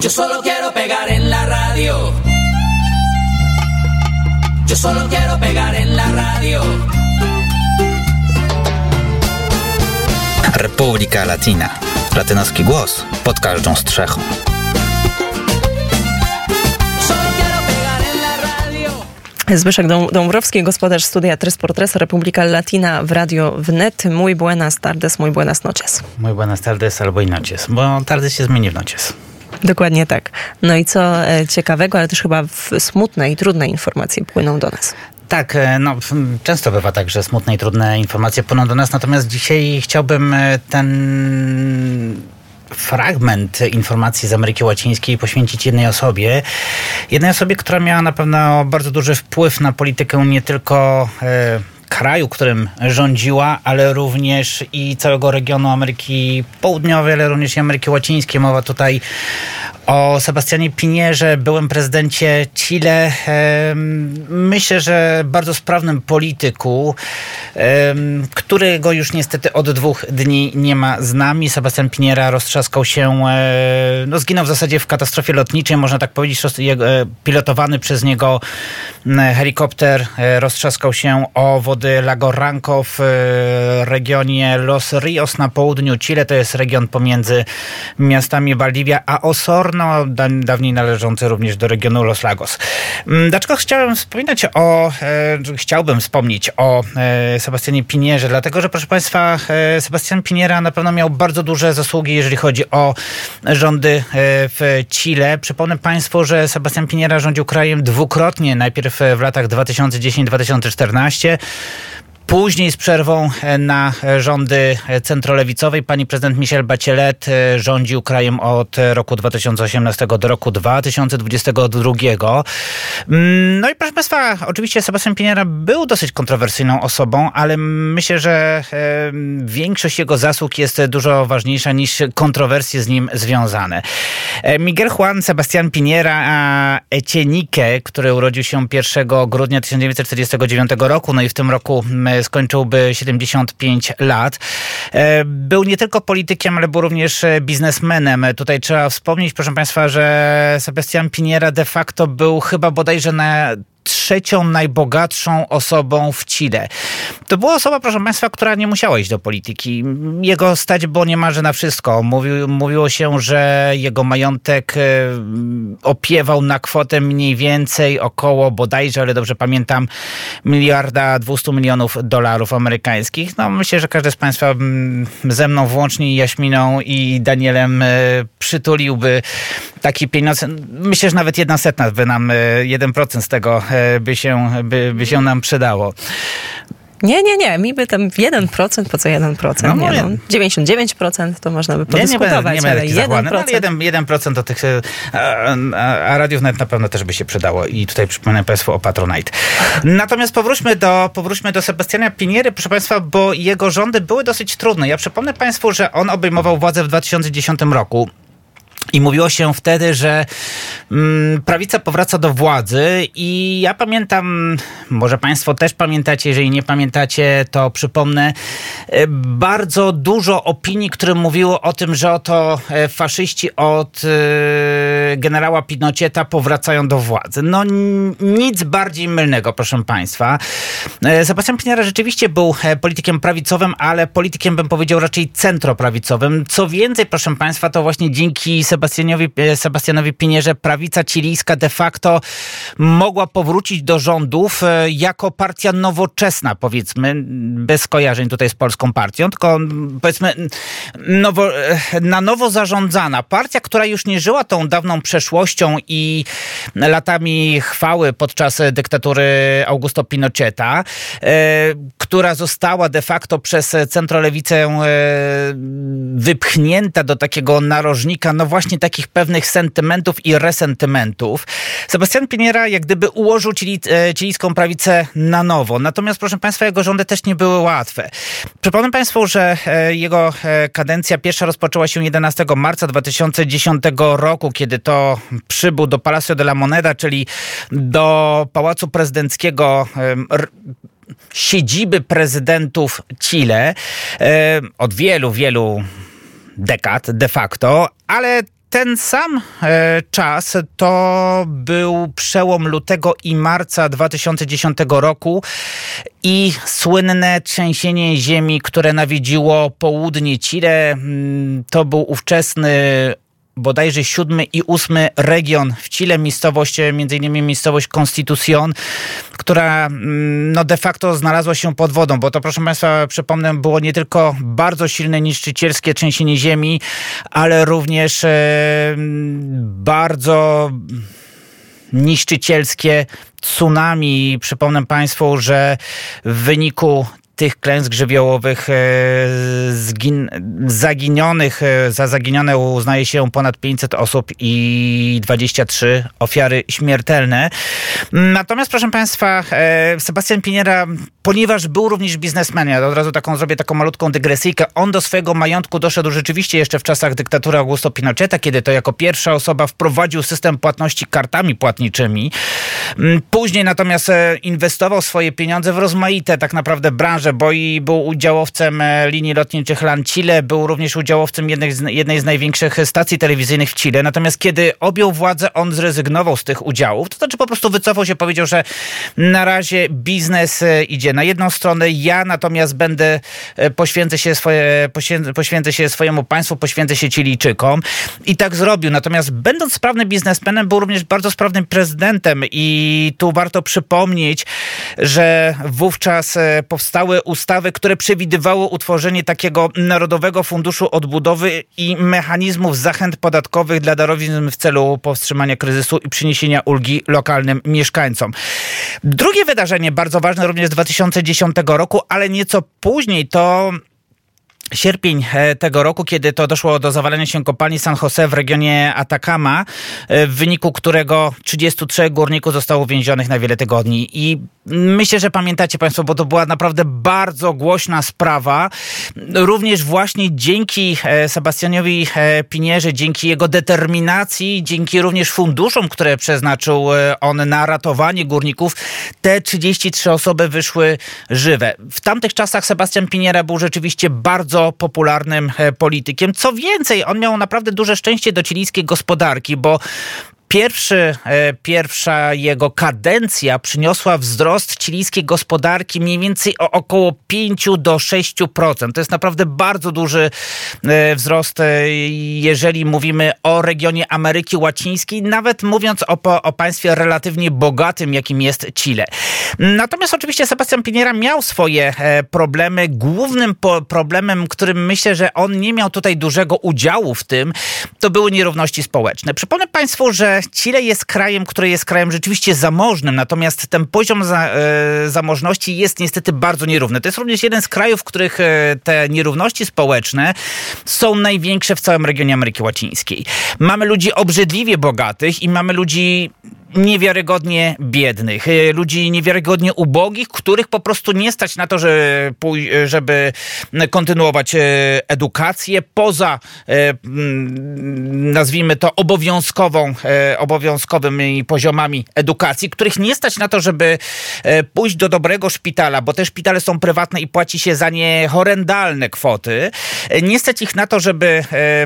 Yo solo quiero pegar en la radio. Yo solo quiero pegar en la radio. Republika Latina. Latynoski głos pod każdą strzechą. Zbyszek Dąb- Dąbrowski, gospodarz studia Tres por Tres Republika Latina w Radio Wnet. Muy buenas tardes, muy buenas noches. Muy buenas tardes albo i noches, bo tardes się zmieni w nocies. Dokładnie tak. No i co e, ciekawego, ale też chyba smutne i trudne informacje płyną do nas. Tak, e, no, często bywa tak, że smutne i trudne informacje płyną do nas, natomiast dzisiaj chciałbym e, ten fragment informacji z Ameryki Łacińskiej poświęcić jednej osobie. Jednej osobie, która miała na pewno bardzo duży wpływ na politykę nie tylko e, kraju, którym rządziła, ale również i całego regionu Ameryki Południowej, ale również i Ameryki Łacińskiej. Mowa tutaj o Sebastianie Pinierze, byłym prezydencie Chile. Myślę, że bardzo sprawnym polityku, którego już niestety od dwóch dni nie ma z nami. Sebastian Piniera roztrzaskał się, e, no zginął w zasadzie w katastrofie lotniczej, można tak powiedzieć, e, pilotowany przez niego helikopter e, roztrzaskał się o wody Lago Ranco w regionie Los Rios na południu Chile. To jest region pomiędzy miastami Valdivia a Osorno, da, dawniej należący również do regionu Los Lagos. Mm, Dlaczego chciałem wspominać o, e, chciałbym wspomnieć o e, Sebastianie Pinierze? Dlatego, że proszę Państwa, e, Sebastian Piniera na pewno miał bardzo duże zasługi, jeżeli chodzi o rządy e, w Chile. Przypomnę Państwu, że Sebastian Piniera rządził krajem dwukrotnie, najpierw w latach 2010-2014. Później z przerwą e, na e, rządy e, centrolewicowej pani prezydent Michelle Bachelet rządził krajem od roku 2018 do roku 2022. Mm, No i proszę Państwa, oczywiście Sebastian Piniera był dosyć kontrowersyjną osobą, ale myślę, że większość jego zasług jest dużo ważniejsza niż kontrowersje z nim związane. E, Miguel Juan Sebastian Piniera Echenique, który urodził się 1 grudnia 1949 roku, no i w tym roku skończyłby 75 lat. E, Był nie tylko politykiem, ale był również e, biznesmenem. Tutaj trzeba wspomnieć, proszę Państwa, że Sebastian Piniera de facto był chyba bodajże na trzecią najbogatszą osobą w Chile. To była osoba, proszę Państwa, która nie musiała iść do polityki. Jego stać było niemalże na wszystko. Mówił, mówiło się, że jego majątek e, opiewał na kwotę mniej więcej około, bodajże, ale dobrze pamiętam, miliarda 200 milionów dolarów amerykańskich. No myślę, że każdy z Państwa mm, ze mną włącznie Jaśminą i Danielem e, przytuliłby taki pieniądz. Myślę, że nawet jedna setna by nam, e, 1% z tego e, by się, by, by się nam przydało. Nie, nie, nie. Mi by tam 1%, po co 1%? No nie, no. 99% to można by Nie, nie podyskutować, będę, nie ale taki zachłanny, 1%. no, ale 1%, 1% do tych, e, a, a, a Radiów Net na pewno też by się przydało i tutaj przypominam Państwu o Patronite. Natomiast powróćmy do, powróćmy do Sebastiana Piniery, proszę Państwa, bo jego rządy były dosyć trudne. Ja przypomnę Państwu, że on obejmował władzę w 2010 roku. I mówiło się wtedy, że mm, prawica powraca do władzy i ja pamiętam, może państwo też pamiętacie, jeżeli nie pamiętacie, to przypomnę, e, bardzo dużo opinii, które mówiło o tym, że oto e, faszyści od e, generała Pinoceta powracają do władzy. No nic bardziej mylnego, proszę państwa. Sebastian Pinera rzeczywiście był politykiem prawicowym, ale politykiem bym powiedział raczej centroprawicowym. Co więcej, proszę państwa, to właśnie dzięki Sebastianowi, e, Sebastianowi Pinierze prawica chilijska de facto mogła powrócić do rządów e, jako partia nowoczesna, powiedzmy, bez skojarzeń tutaj z polską partią, tylko mm, powiedzmy nowo, e, na nowo zarządzana. Partia, która już nie żyła tą dawną przeszłością i latami chwały podczas dyktatury Augusto Pinocheta, która została de facto przez centrolewicę wypchnięta do takiego narożnika, no właśnie takich pewnych sentymentów i resentymentów. Sebastian Piniera jak gdyby ułożył chili, e, chilijską prawicę na nowo. Natomiast, proszę Państwa, jego rządy też nie były łatwe. Przypomnę Państwu, że e, jego e, kadencja pierwsza rozpoczęła się 11 marca 2010 roku, kiedy to przybył do Palacio de la Moneda, czyli do Pałacu Prezydenckiego siedziby prezydentów Chile od wielu, wielu dekad de facto, ale ten sam e, czas to był przełom lutego i marca 2010 roku i słynne trzęsienie ziemi, które nawiedziło południe Chile. Mm, to był ówczesny bodajże siódmy i ósmy region w Chile, miejscowość, między innymi miejscowość Constitución, która mm, no de facto znalazła się pod wodą, bo to proszę Państwa, przypomnę, było nie tylko bardzo silne niszczycielskie trzęsienie ziemi, ale również e, bardzo niszczycielskie tsunami. Przypomnę Państwu, że w wyniku tych klęsk żywiołowych e, zgin, zaginionych, e, za zaginione uznaje się ponad 500 osób i 23 ofiary śmiertelne. Natomiast proszę Państwa, e, Sebastian Piniera, ponieważ był również biznesmenem, ja od razu taką zrobię taką malutką dygresyjkę, on do swojego majątku doszedł rzeczywiście jeszcze w czasach dyktatury Augusto Pinocheta, kiedy to jako pierwsza osoba wprowadził system płatności kartami płatniczymi. Mm, później natomiast inwestował swoje pieniądze w rozmaite tak naprawdę branże bo i był udziałowcem e, linii lotniczych LAN Chile, był również udziałowcem jednej z, jednej z największych stacji telewizyjnych w Chile. Natomiast kiedy objął władzę, on zrezygnował z tych udziałów. To znaczy po prostu wycofał się, powiedział, że na razie biznes e, idzie na jedną stronę, ja natomiast będę, e, poświęcę się, swoje, poświęcę, poświęcę się swojemu państwu, poświęcę się Chilijczykom. I tak zrobił. Natomiast będąc sprawnym biznesmenem, był również bardzo sprawnym prezydentem i tu warto przypomnieć, że wówczas powstały ustawy, które przewidywały utworzenie takiego Narodowego Funduszu Odbudowy i mechanizmów zachęt podatkowych dla darowizn w celu powstrzymania kryzysu i przyniesienia ulgi lokalnym mieszkańcom. Drugie wydarzenie, bardzo ważne również z 2010 roku, ale nieco później, to sierpień e, tego roku, kiedy to doszło do zawalenia się kopalni San Jose w regionie Atacama, e, w wyniku którego 33 górników zostało więzionych na wiele tygodni. I myślę, że pamiętacie Państwo, bo to była naprawdę bardzo głośna sprawa. Również właśnie dzięki e, Sebastianowi Pinierze, dzięki jego determinacji, dzięki również funduszom, które przeznaczył on na ratowanie górników, te 33 osoby wyszły żywe. W tamtych czasach Sebastian Piniera był rzeczywiście bardzo popularnym e, politykiem. Co więcej, on miał naprawdę duże szczęście do chilijskiej gospodarki, bo Pierwszy, e, pierwsza jego kadencja przyniosła wzrost chilijskiej gospodarki mniej więcej o około 5 do 6%. To jest naprawdę bardzo duży e, wzrost, e, jeżeli mówimy o regionie Ameryki Łacińskiej, nawet mówiąc o, o państwie relatywnie bogatym, jakim jest Chile. Natomiast oczywiście Sebastian Piniera miał swoje problemy. Głównym problemem, którym myślę, że on nie miał tutaj dużego udziału w tym, to były nierówności społeczne. Przypomnę Państwu, że Chile jest krajem, który jest krajem rzeczywiście zamożnym, natomiast ten poziom za, e, zamożności jest niestety bardzo nierówny. To jest również jeden z krajów, w których e, te nierówności społeczne są największe w całym regionie Ameryki Łacińskiej. Mamy ludzi obrzydliwie bogatych i mamy ludzi niewiarygodnie biednych, e, ludzi niewiarygodnie ubogich, których po prostu nie stać na to, żeby kontynuować e, edukację poza, e, nazwijmy to, obowiązkową, obowiązkowymi poziomami edukacji, których nie stać na to, żeby pójść do dobrego szpitala, bo te szpitale są prywatne i płaci się za nie horrendalne kwoty. Nie stać ich na to, żeby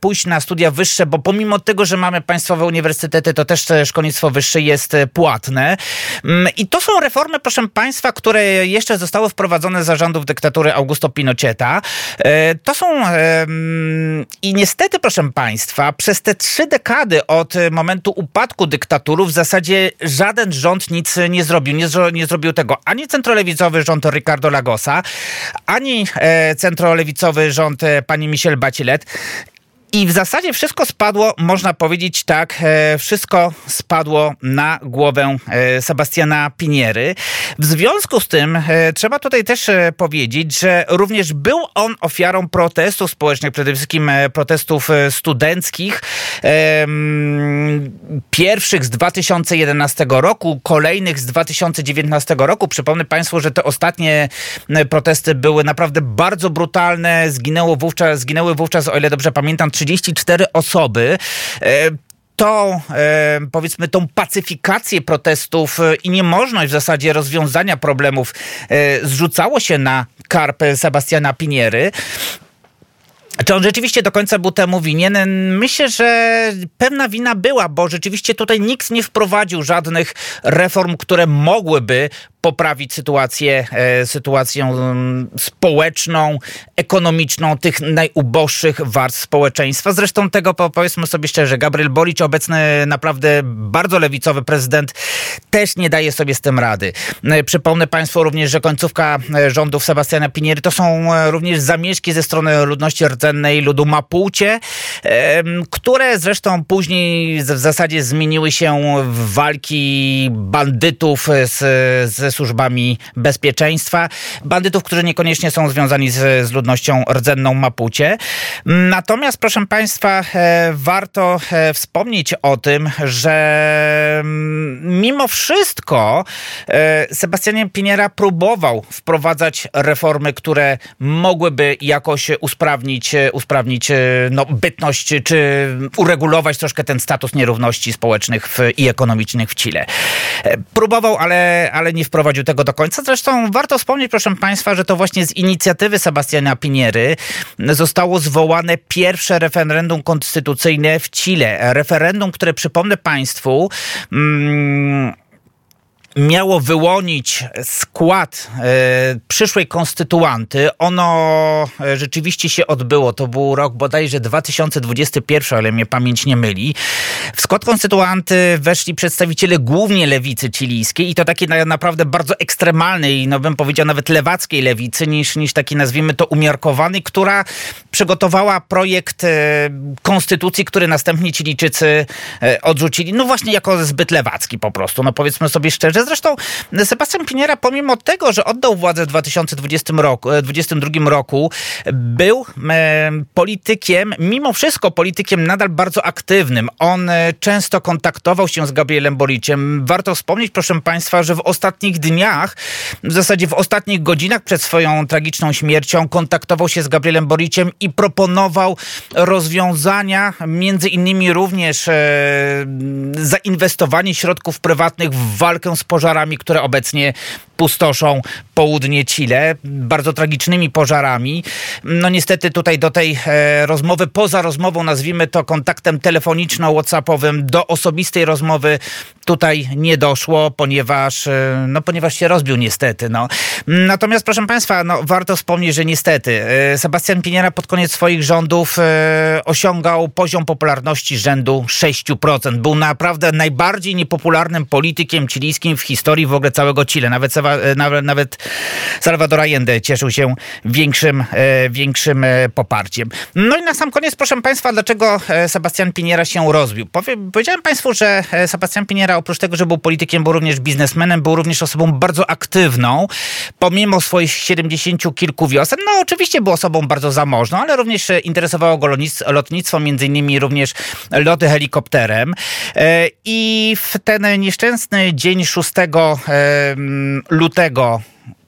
pójść na studia wyższe, bo pomimo tego, że mamy państwowe uniwersytety, to też szkolnictwo wyższe jest e, płatne. Mm, I to są reformy, proszę Państwa, które jeszcze zostały wprowadzone za rządów dyktatury Augusto Pinocheta. E, to są i niestety, proszę Państwa, przez te trzy dekady od momentu upadku dyktatury w zasadzie żaden rząd nic nie zrobił. Nie, nie zrobił tego ani centrolewicowy rząd Ricardo Lagosa, ani e, centrolewicowy rząd pani Michelle Bachelet. I w zasadzie wszystko spadło, można powiedzieć tak, e, wszystko spadło na głowę e, Sebastiana Piniery. W związku z tym e, trzeba tutaj też powiedzieć, że również był on ofiarą protestów społecznych, przede wszystkim protestów studenckich, pierwszych z 2011 roku, kolejnych z 2019 roku. Przypomnę Państwu, że te ostatnie protesty były naprawdę bardzo brutalne. Zginęło wówczas, zginęły wówczas, o ile dobrze pamiętam, 34 osoby e, to, e, powiedzmy, tą pacyfikację protestów e, i niemożność w zasadzie rozwiązania problemów zrzucało się na karp Sebastiana Piniery. Czy on rzeczywiście do końca był temu winien? Myślę, że pewna wina była, bo rzeczywiście tutaj nikt nie wprowadził żadnych reform, które mogłyby poprawić sytuację, e, sytuację mm, społeczną, ekonomiczną tych najuboższych warstw społeczeństwa. Zresztą tego powiedzmy sobie szczerze, Gabriel Boric, obecny naprawdę bardzo lewicowy prezydent, też nie daje sobie z tym rady. E, przypomnę Państwu również, że końcówka e, rządów Sebastiana Piniery to są również zamieszki ze strony ludności rdzennej, ludu Mapucie, które zresztą później w zasadzie zmieniły się w walki bandytów z, ze służbami bezpieczeństwa. Bandytów, którzy niekoniecznie są związani z, z ludnością rdzenną Mapucie. Natomiast, proszę Państwa, e, warto e, wspomnieć o tym, że mm, mimo wszystko e, Sebastian Piniera próbował wprowadzać reformy, które mogłyby jakoś usprawnić, usprawnić no, bytność, czy uregulować troszkę ten status nierówności społecznych w, i ekonomicznych w Chile. Próbował, ale, ale nie wprowadził doprowadził tego do końca. Zresztą warto wspomnieć, proszę Państwa, że to właśnie z inicjatywy Sebastiana Piniery zostało zwołane pierwsze referendum konstytucyjne w Chile. Referendum, które przypomnę Państwu. Mm, miało wyłonić skład e, przyszłej konstytuanty. Ono e, rzeczywiście się odbyło. To był rok bodajże 2021, ale mnie pamięć nie myli. W skład konstytuanty weszli przedstawiciele głównie lewicy chilijskiej i to takiej na, naprawdę bardzo ekstremalnej, no bym powiedział nawet lewackiej lewicy, niż, niż taki nazwijmy to umiarkowany, która przygotowała projekt e, konstytucji, który następnie Chilijczycy odrzucili. No właśnie jako zbyt lewacki po prostu. No powiedzmy sobie szczerze, Zresztą Sebastian Piniera, pomimo tego, że oddał władzę w 2020 roku, 2022 roku, był e, politykiem, mimo wszystko politykiem nadal bardzo aktywnym. On e, często kontaktował się z Gabrielem Boriciem. Warto wspomnieć, proszę Państwa, że w ostatnich dniach, w zasadzie w ostatnich godzinach przed swoją tragiczną śmiercią, kontaktował się z Gabrielem Boriciem i proponował rozwiązania, między innymi również e, zainwestowanie środków prywatnych w walkę z pożarami, które obecnie pustoszą południe Chile, bardzo tragicznymi pożarami. No niestety tutaj do tej e, rozmowy, poza rozmową, nazwijmy to kontaktem telefoniczno-whatsappowym, do osobistej rozmowy tutaj nie doszło, ponieważ, e, no, ponieważ się rozbił niestety. No. Natomiast proszę Państwa, no, warto wspomnieć, że niestety e, Sebastian Piniera pod koniec swoich rządów e, osiągał poziom popularności rzędu 6%. Był naprawdę najbardziej niepopularnym politykiem chilijskim w historii w ogóle całego Chile. Nawet, e, nawet, nawet Salvador Allende cieszył się większym, e, większym e, poparciem. No i na sam koniec, proszę Państwa, dlaczego Sebastian Piniera się rozbił? Powiedziałem Państwu, że Sebastian Piniera oprócz tego, że był politykiem, był również biznesmenem, był również osobą bardzo aktywną, pomimo swoich 70 kilku wiosen. No oczywiście był osobą bardzo zamożną, ale również interesowało go lotnictwo, między innymi również loty helikopterem. I w ten nieszczęsny dzień 6 lutego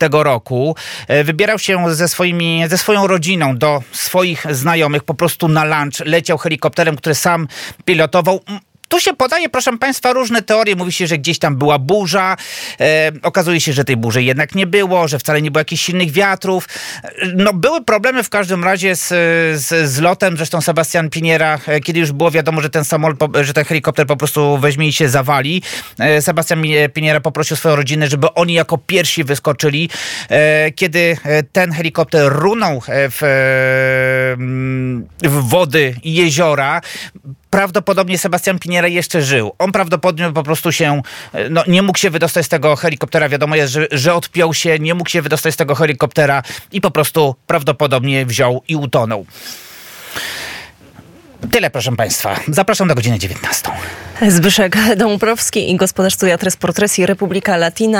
tego roku e, wybierał się ze, swoimi, ze swoją rodziną do swoich znajomych po prostu na lunch. Leciał helikopterem, który sam pilotował. Tu się podaje, proszę Państwa, różne teorie. Mówi się, że gdzieś tam była burza. E, okazuje się, że tej burzy jednak nie było, że wcale nie było jakichś silnych wiatrów. No, były problemy w każdym razie z, z, z lotem. Zresztą Sebastian Piniera, e, kiedy już było wiadomo, że ten samolot, że ten helikopter po prostu weźmie i się zawali, e, Sebastian Piniera poprosił swoją rodzinę, żeby oni jako pierwsi wyskoczyli. E, kiedy e, ten helikopter runął w, w wody i jeziora, prawdopodobnie Sebastian Piniera jeszcze żył. On prawdopodobnie po prostu się, no, nie mógł się wydostać z tego helikoptera. Wiadomo jest, że, że odpiął się, nie mógł się wydostać z tego helikoptera i po prostu prawdopodobnie wziął i utonął. Tyle, proszę Państwa. Zapraszam do godziny 19. Zbyszek Dąbrowski i gospodarz studia Tres Portres i Republika Latina.